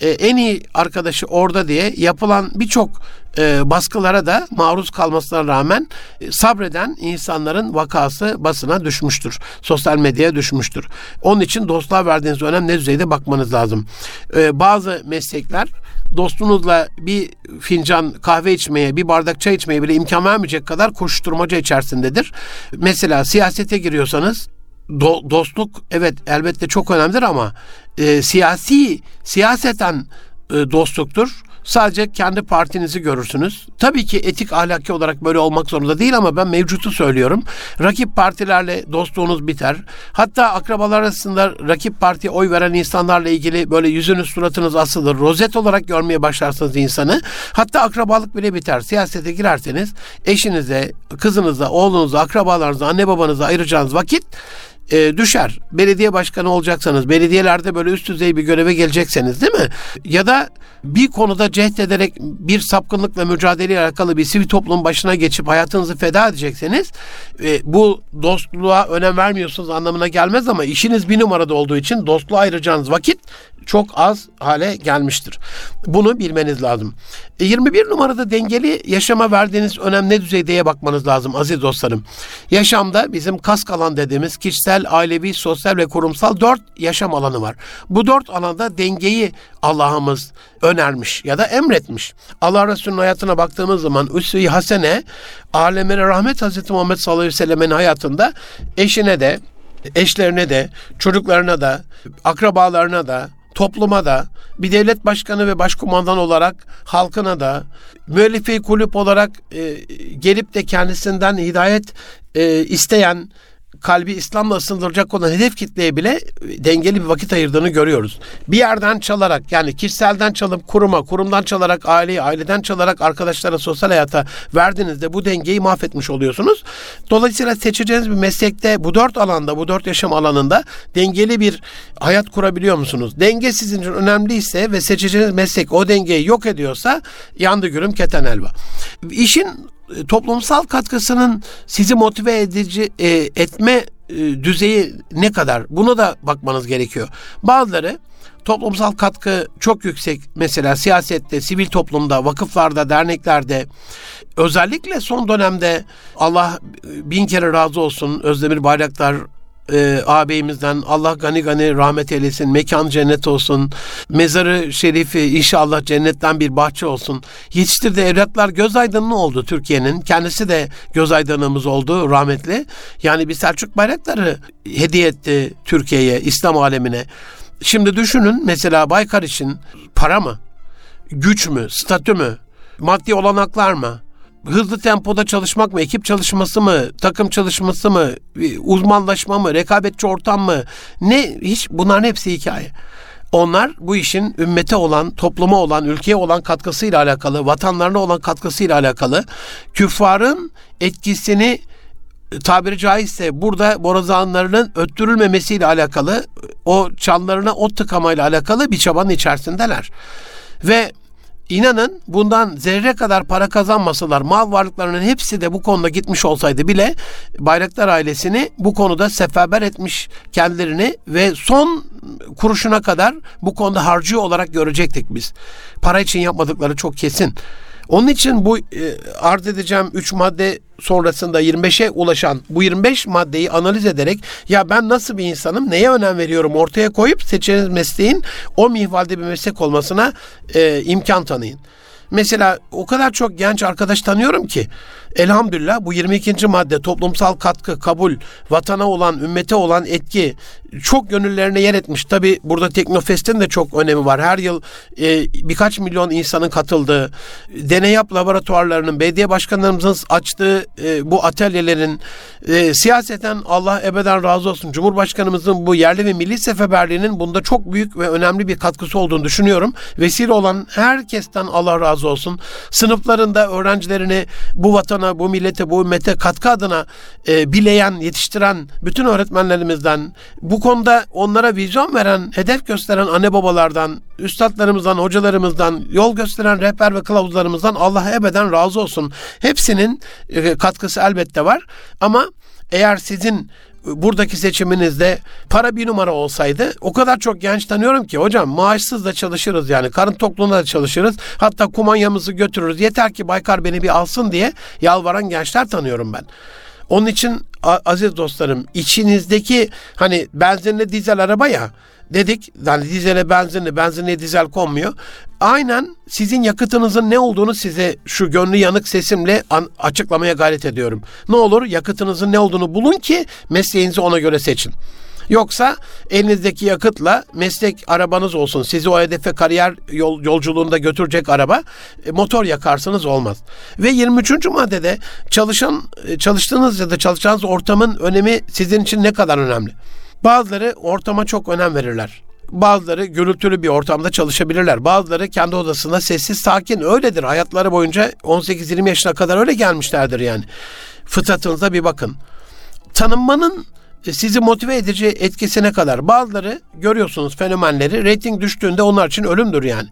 S1: e, en iyi arkadaşı orada diye yapılan birçok e, baskılara da maruz kalmasına rağmen e, sabreden insanların vakası basına düşmüştür. Sosyal medyaya düşmüştür. Onun için dostluğa verdiğiniz önem ne düzeyde bakmanız lazım. Bazı meslekler dostunuzla bir fincan kahve içmeye, bir bardak çay içmeye bile imkan vermeyecek kadar koşturmaca içerisindedir. Mesela siyasete giriyorsanız do, dostluk evet elbette çok önemlidir ama e, siyasi siyaseten e, dostluktur. Sadece kendi partinizi görürsünüz. Tabii ki etik ahlaki olarak böyle olmak zorunda değil ama ben mevcutu söylüyorum. Rakip partilerle dostluğunuz biter. Hatta akrabalar arasında rakip partiye oy veren insanlarla ilgili böyle yüzünüz suratınız asılır. Rozet olarak görmeye başlarsınız insanı. Hatta akrabalık bile biter. Siyasete girerseniz eşinize, kızınıza, oğlunuza, akrabalarınıza, anne babanıza ayıracağınız vakit e, düşer. Belediye başkanı olacaksanız, belediyelerde böyle üst düzey bir göreve gelecekseniz değil mi? Ya da bir konuda cehd ederek bir sapkınlıkla mücadele alakalı bir sivil toplum başına geçip hayatınızı feda edecekseniz e, bu dostluğa önem vermiyorsunuz anlamına gelmez ama işiniz bir numarada olduğu için dostluğa ayıracağınız vakit çok az hale gelmiştir. Bunu bilmeniz lazım. 21 e, numarada dengeli yaşama verdiğiniz önem ne düzeydeye bakmanız lazım aziz dostlarım. Yaşamda bizim kask alan dediğimiz kişisel, ailevi, sosyal ve kurumsal dört yaşam alanı var. Bu dört alanda dengeyi Allah'ımız önermiş ya da emretmiş. Allah Resulü'nün hayatına baktığımız zaman Üsve-i Hasene, alemine rahmet Hazreti Muhammed sallallahu aleyhi ve sellemin hayatında eşine de, eşlerine de, çocuklarına da, akrabalarına da, topluma da, bir devlet başkanı ve başkumandan olarak halkına da, müellifi kulüp olarak e, gelip de kendisinden hidayet e, isteyen kalbi İslam'la ısındıracak olan hedef kitleye bile dengeli bir vakit ayırdığını görüyoruz. Bir yerden çalarak yani kişiselden çalıp kuruma, kurumdan çalarak aileye, aileden çalarak arkadaşlara, sosyal hayata verdiğinizde bu dengeyi mahvetmiş oluyorsunuz. Dolayısıyla seçeceğiniz bir meslekte bu dört alanda, bu dört yaşam alanında dengeli bir hayat kurabiliyor musunuz? Denge sizin için önemliyse ve seçeceğiniz meslek o dengeyi yok ediyorsa yandı gürüm keten elva. İşin e, toplumsal katkısının sizi motive edici e, etme e, düzeyi ne kadar? Buna da bakmanız gerekiyor. Bazıları toplumsal katkı çok yüksek. Mesela siyasette, sivil toplumda, vakıflarda, derneklerde özellikle son dönemde Allah bin kere razı olsun Özdemir Bayraktar e, ağabeyimizden Allah gani gani rahmet eylesin, mekan cennet olsun, mezarı şerifi inşallah cennetten bir bahçe olsun. Yetiştirdiği evlatlar göz aydınlığı oldu Türkiye'nin. Kendisi de göz aydınlığımız oldu rahmetli. Yani bir Selçuk bayrakları hediye etti Türkiye'ye, İslam alemine. Şimdi düşünün mesela Baykar için para mı, güç mü, statü mü, maddi olanaklar mı? Hızlı tempoda çalışmak mı, ekip çalışması mı, takım çalışması mı, uzmanlaşma mı, rekabetçi ortam mı? Ne hiç bunların hepsi hikaye. Onlar bu işin ümmete olan, topluma olan, ülkeye olan katkısıyla alakalı, vatanlarına olan katkısıyla alakalı küffarın etkisini tabiri caizse burada borazanlarının öttürülmemesiyle alakalı, o çanlarına ot tıkamayla alakalı bir çabanın içerisindeler. Ve İnanın bundan zerre kadar para kazanmasalar mal varlıklarının hepsi de bu konuda gitmiş olsaydı bile Bayraktar ailesini bu konuda seferber etmiş kendilerini ve son kuruşuna kadar bu konuda harcıyor olarak görecektik biz. Para için yapmadıkları çok kesin. Onun için bu e, arz edeceğim 3 madde sonrasında 25'e ulaşan bu 25 maddeyi analiz ederek ya ben nasıl bir insanım, neye önem veriyorum ortaya koyup seçeceğiniz mesleğin o mihvalde bir meslek olmasına e, imkan tanıyın. Mesela o kadar çok genç arkadaş tanıyorum ki elhamdülillah bu 22. madde toplumsal katkı, kabul, vatana olan, ümmete olan etki çok gönüllerine yer etmiş. Tabi burada Teknofest'in de çok önemi var. Her yıl e, birkaç milyon insanın katıldığı, deney yap laboratuvarlarının, belediye başkanlarımızın açtığı e, bu atölyelerin, e, siyaseten Allah ebeden razı olsun. Cumhurbaşkanımızın bu yerli ve milli seferberliğinin bunda çok büyük ve önemli bir katkısı olduğunu düşünüyorum. Vesile olan herkesten Allah razı olsun. Sınıflarında öğrencilerini bu vatana, bu millete, bu ümmete katkı adına e, bileyen, yetiştiren bütün öğretmenlerimizden, bu konuda onlara vizyon veren, hedef gösteren anne babalardan, üstadlarımızdan, hocalarımızdan, yol gösteren rehber ve kılavuzlarımızdan Allah ebeden razı olsun. Hepsinin e, katkısı elbette var ama eğer sizin buradaki seçiminizde para bir numara olsaydı o kadar çok genç tanıyorum ki hocam maaşsız da çalışırız yani karın tokluğunda da çalışırız hatta kumanyamızı götürürüz yeter ki Baykar beni bir alsın diye yalvaran gençler tanıyorum ben. Onun için aziz dostlarım içinizdeki hani benzinli dizel araba ya dedik yani dizele benzinli benzinli dizel konmuyor. Aynen sizin yakıtınızın ne olduğunu size şu gönlü yanık sesimle an, açıklamaya gayret ediyorum. Ne olur yakıtınızın ne olduğunu bulun ki mesleğinizi ona göre seçin. Yoksa elinizdeki yakıtla meslek arabanız olsun. Sizi o hedefe kariyer yol, yolculuğunda götürecek araba e, motor yakarsınız olmaz. Ve 23. maddede çalışan e, çalıştığınız ya da çalışacağınız ortamın önemi sizin için ne kadar önemli? Bazıları ortama çok önem verirler. Bazıları gürültülü bir ortamda çalışabilirler. Bazıları kendi odasında sessiz sakin öyledir. Hayatları boyunca 18-20 yaşına kadar öyle gelmişlerdir yani. Fıtratınıza bir bakın. Tanınmanın sizi motive edici etkisine kadar bazıları görüyorsunuz fenomenleri reyting düştüğünde onlar için ölümdür yani.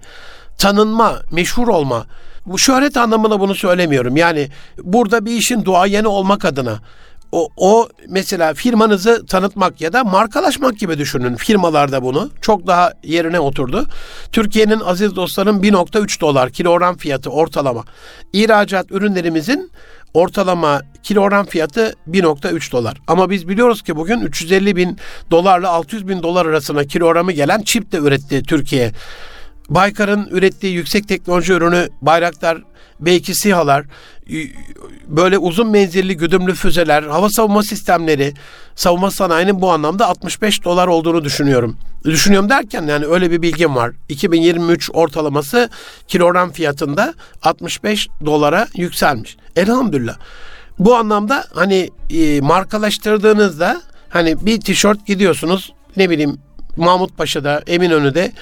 S1: Tanınma, meşhur olma. Bu şöhret anlamında bunu söylemiyorum. Yani burada bir işin duayeni olmak adına o, o mesela firmanızı tanıtmak ya da markalaşmak gibi düşünün. Firmalarda bunu çok daha yerine oturdu. Türkiye'nin aziz dostlarım 1.3 dolar kilogram fiyatı ortalama. İhracat ürünlerimizin ortalama kilogram fiyatı 1.3 dolar. Ama biz biliyoruz ki bugün 350 bin dolarla 600 bin dolar arasına kilogramı gelen çip de üretti Türkiye. Baykar'ın ürettiği yüksek teknoloji ürünü Bayraktar belki SİHA'lar, böyle uzun menzilli güdümlü füzeler, hava savunma sistemleri, savunma sanayinin bu anlamda 65 dolar olduğunu düşünüyorum. Düşünüyorum derken yani öyle bir bilgim var. 2023 ortalaması kilogram fiyatında 65 dolara yükselmiş. Elhamdülillah. Bu anlamda hani e, markalaştırdığınızda hani bir tişört gidiyorsunuz ne bileyim Mahmut Paşa'da, Eminönü'de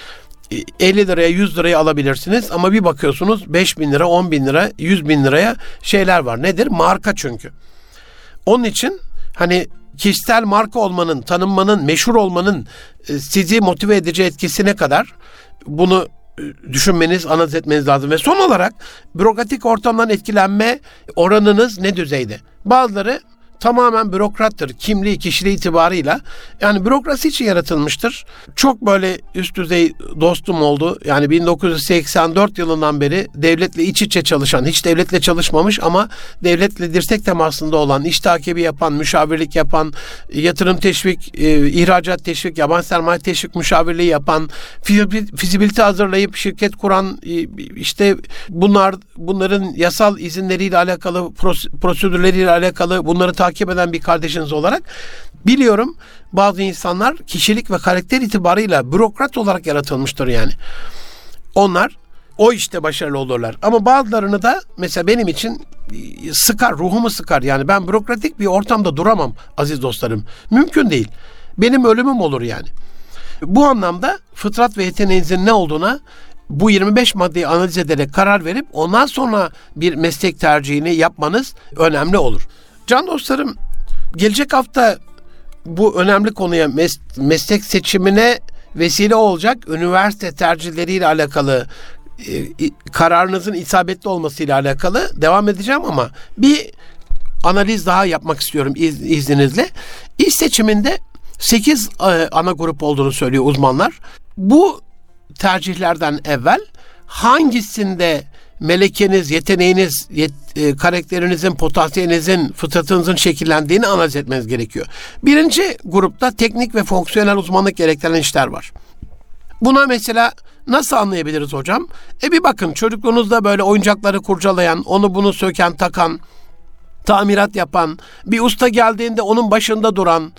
S1: 50 liraya 100 liraya alabilirsiniz ama bir bakıyorsunuz 5 bin lira 10 bin lira 100 bin liraya şeyler var. Nedir? Marka çünkü. Onun için hani kişisel marka olmanın, tanınmanın, meşhur olmanın e, sizi motive edici etkisine kadar bunu e, düşünmeniz, analiz etmeniz lazım. Ve son olarak bürokratik ortamdan etkilenme oranınız ne düzeyde? Bazıları tamamen bürokrattır. Kimliği, kişiliği itibarıyla. Yani bürokrasi için yaratılmıştır. Çok böyle üst düzey dostum oldu. Yani 1984 yılından beri devletle iç içe çalışan, hiç devletle çalışmamış ama devletle dirsek temasında olan, iş takibi yapan, müşavirlik yapan, yatırım teşvik, e, ihracat teşvik, yabancı sermaye teşvik müşavirliği yapan, fizibilite hazırlayıp şirket kuran, e, işte bunlar bunların yasal izinleriyle alakalı, prosedürleriyle alakalı bunları takip eden bir kardeşiniz olarak biliyorum bazı insanlar kişilik ve karakter itibarıyla bürokrat olarak yaratılmıştır yani. Onlar o işte başarılı olurlar. Ama bazılarını da mesela benim için sıkar, ruhumu sıkar. Yani ben bürokratik bir ortamda duramam aziz dostlarım. Mümkün değil. Benim ölümüm olur yani. Bu anlamda fıtrat ve yeteneğinizin ne olduğuna bu 25 maddeyi analiz ederek karar verip ondan sonra bir meslek tercihini yapmanız önemli olur. Can dostlarım gelecek hafta bu önemli konuya mes- meslek seçimine vesile olacak üniversite tercihleriyle alakalı e, kararınızın isabetli olmasıyla alakalı devam edeceğim ama bir analiz daha yapmak istiyorum iz, izninizle. İş seçiminde 8 e, ana grup olduğunu söylüyor uzmanlar. Bu tercihlerden evvel hangisinde melekeniz, yeteneğiniz, yet, e, karakterinizin, potansiyelinizin, fıtratınızın şekillendiğini analiz etmeniz gerekiyor. Birinci grupta teknik ve fonksiyonel uzmanlık gerektiren işler var. Buna mesela nasıl anlayabiliriz hocam? E bir bakın çocukluğunuzda böyle oyuncakları kurcalayan, onu bunu söken, takan, tamirat yapan, bir usta geldiğinde onun başında duran,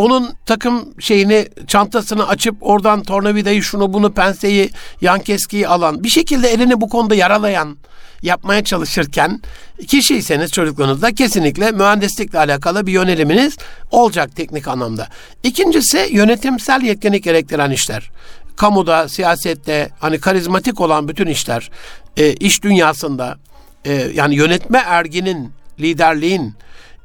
S1: onun takım şeyini çantasını açıp oradan tornavidayı şunu bunu penseyi yan keskiyi alan bir şekilde elini bu konuda yaralayan yapmaya çalışırken kişiyseniz çocukluğunuzda kesinlikle mühendislikle alakalı bir yöneliminiz olacak teknik anlamda. İkincisi yönetimsel yetkinlik gerektiren işler. Kamuda, siyasette hani karizmatik olan bütün işler, e, iş dünyasında e, yani yönetme erginin, liderliğin,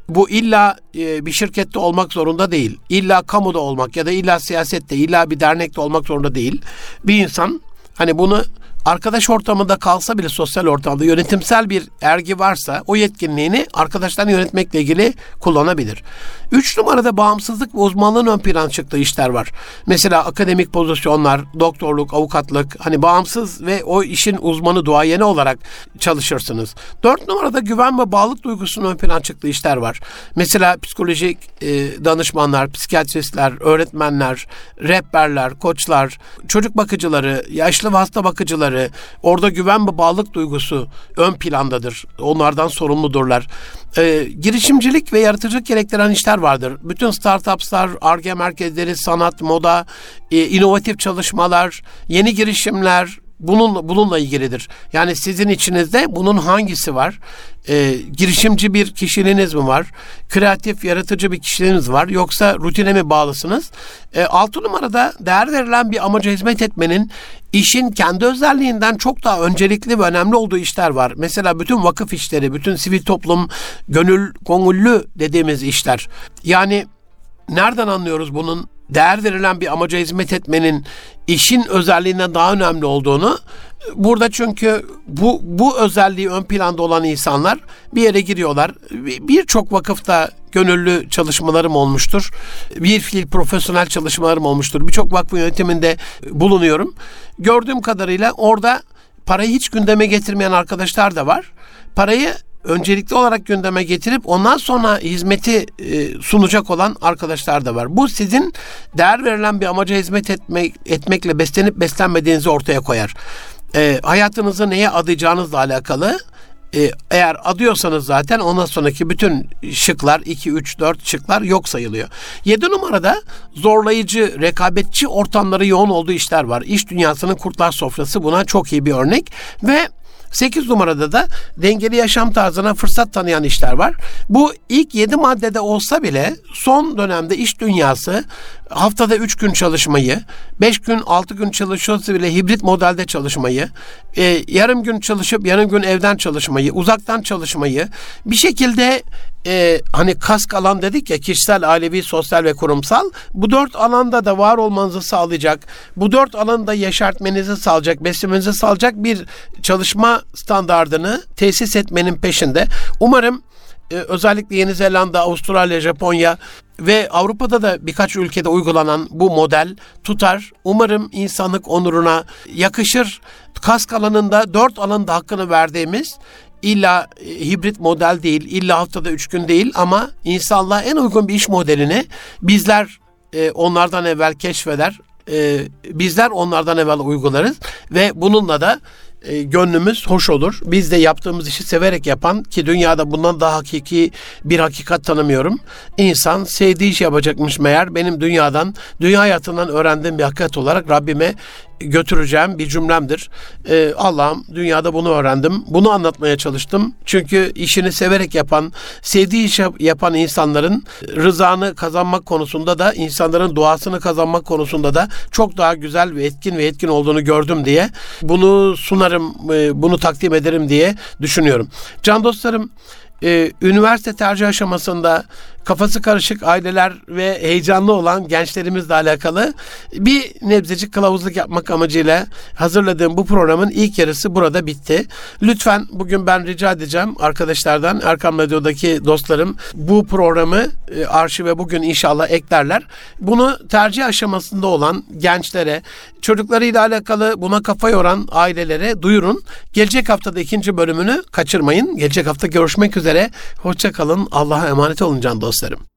S1: bu illa e, bir şirkette olmak zorunda değil. İlla kamuda olmak ya da illa siyasette, illa bir dernekte olmak zorunda değil. Bir insan hani bunu arkadaş ortamında kalsa bile sosyal ortamda yönetimsel bir ergi varsa o yetkinliğini arkadaşlarını yönetmekle ilgili kullanabilir. Üç numarada bağımsızlık ve uzmanlığın ön plan çıktığı işler var. Mesela akademik pozisyonlar, doktorluk, avukatlık hani bağımsız ve o işin uzmanı duayeni olarak çalışırsınız. Dört numarada güven ve bağlılık duygusunun ön plan çıktığı işler var. Mesela psikolojik e, danışmanlar, psikiyatristler, öğretmenler, rehberler, koçlar, çocuk bakıcıları, yaşlı ve hasta bakıcıları, duyguları, orada güven ve bağlılık duygusu ön plandadır. Onlardan sorumludurlar. Ee, girişimcilik ve yaratıcılık gerektiren işler vardır. Bütün startupslar, ARGE merkezleri, sanat, moda, e, inovatif çalışmalar, yeni girişimler, bunun bununla ilgilidir. Yani sizin içinizde bunun hangisi var? Ee, girişimci bir kişiliğiniz mi var? Kreatif, yaratıcı bir kişiliğiniz var? Yoksa rutine mi bağlısınız? Ee, altı numarada değer verilen bir amaca hizmet etmenin işin kendi özelliğinden çok daha öncelikli ve önemli olduğu işler var. Mesela bütün vakıf işleri, bütün sivil toplum, gönül, gönüllü dediğimiz işler. Yani nereden anlıyoruz bunun değer verilen bir amaca hizmet etmenin işin özelliğinden daha önemli olduğunu burada çünkü bu bu özelliği ön planda olan insanlar bir yere giriyorlar. Birçok vakıfta gönüllü çalışmalarım olmuştur. Bir fiil profesyonel çalışmalarım olmuştur. Birçok vakfın yönetiminde bulunuyorum. Gördüğüm kadarıyla orada parayı hiç gündeme getirmeyen arkadaşlar da var. Parayı öncelikli olarak gündeme getirip ondan sonra hizmeti e, sunacak olan arkadaşlar da var. Bu sizin değer verilen bir amaca hizmet etmek, etmekle beslenip beslenmediğinizi ortaya koyar. E, hayatınızı neye adayacağınızla alakalı e, eğer adıyorsanız zaten ondan sonraki bütün şıklar 2, 3, 4 şıklar yok sayılıyor. 7 numarada zorlayıcı, rekabetçi ortamları yoğun olduğu işler var. İş dünyasının kurtlar sofrası buna çok iyi bir örnek ve 8 numarada da dengeli yaşam tarzına fırsat tanıyan işler var. Bu ilk 7 maddede olsa bile son dönemde iş dünyası haftada 3 gün çalışmayı, 5 gün 6 gün çalışıyorsa bile hibrit modelde çalışmayı, e, yarım gün çalışıp yarım gün evden çalışmayı, uzaktan çalışmayı bir şekilde e, hani kask alan dedik ya kişisel, ailevi, sosyal ve kurumsal bu dört alanda da var olmanızı sağlayacak, bu dört alanda yaşartmenizi sağlayacak, beslemenizi sağlayacak bir çalışma standardını tesis etmenin peşinde. Umarım e, özellikle Yeni Zelanda, Avustralya, Japonya ve Avrupa'da da birkaç ülkede uygulanan bu model tutar. Umarım insanlık onuruna yakışır. Kask alanında dört alanda hakkını verdiğimiz illa e, hibrit model değil, illa haftada üç gün değil ama insanlığa en uygun bir iş modelini bizler e, onlardan evvel keşfeder, e, bizler onlardan evvel uygularız ve bununla da e, gönlümüz hoş olur. Biz de yaptığımız işi severek yapan ki dünyada bundan daha hakiki bir hakikat tanımıyorum. İnsan sevdiği iş yapacakmış meğer benim dünyadan, dünya hayatından öğrendiğim bir hakikat olarak Rabbime götüreceğim bir cümlemdir. Ee, Allah'ım dünyada bunu öğrendim. Bunu anlatmaya çalıştım. Çünkü işini severek yapan, sevdiği iş yapan insanların rızanı kazanmak konusunda da insanların duasını kazanmak konusunda da çok daha güzel ve etkin ve etkin olduğunu gördüm diye bunu sunarım, e, bunu takdim ederim diye düşünüyorum. Can dostlarım, e, üniversite tercih aşamasında kafası karışık aileler ve heyecanlı olan gençlerimizle alakalı bir nebzecik kılavuzluk yapmak amacıyla hazırladığım bu programın ilk yarısı burada bitti. Lütfen bugün ben rica edeceğim arkadaşlardan Erkam Radyo'daki dostlarım bu programı e, arşive bugün inşallah eklerler. Bunu tercih aşamasında olan gençlere, çocuklarıyla alakalı buna kafa yoran ailelere duyurun. Gelecek haftada ikinci bölümünü kaçırmayın. Gelecek hafta görüşmek üzere. Hoşçakalın. Allah'a emanet olun can dostlarım.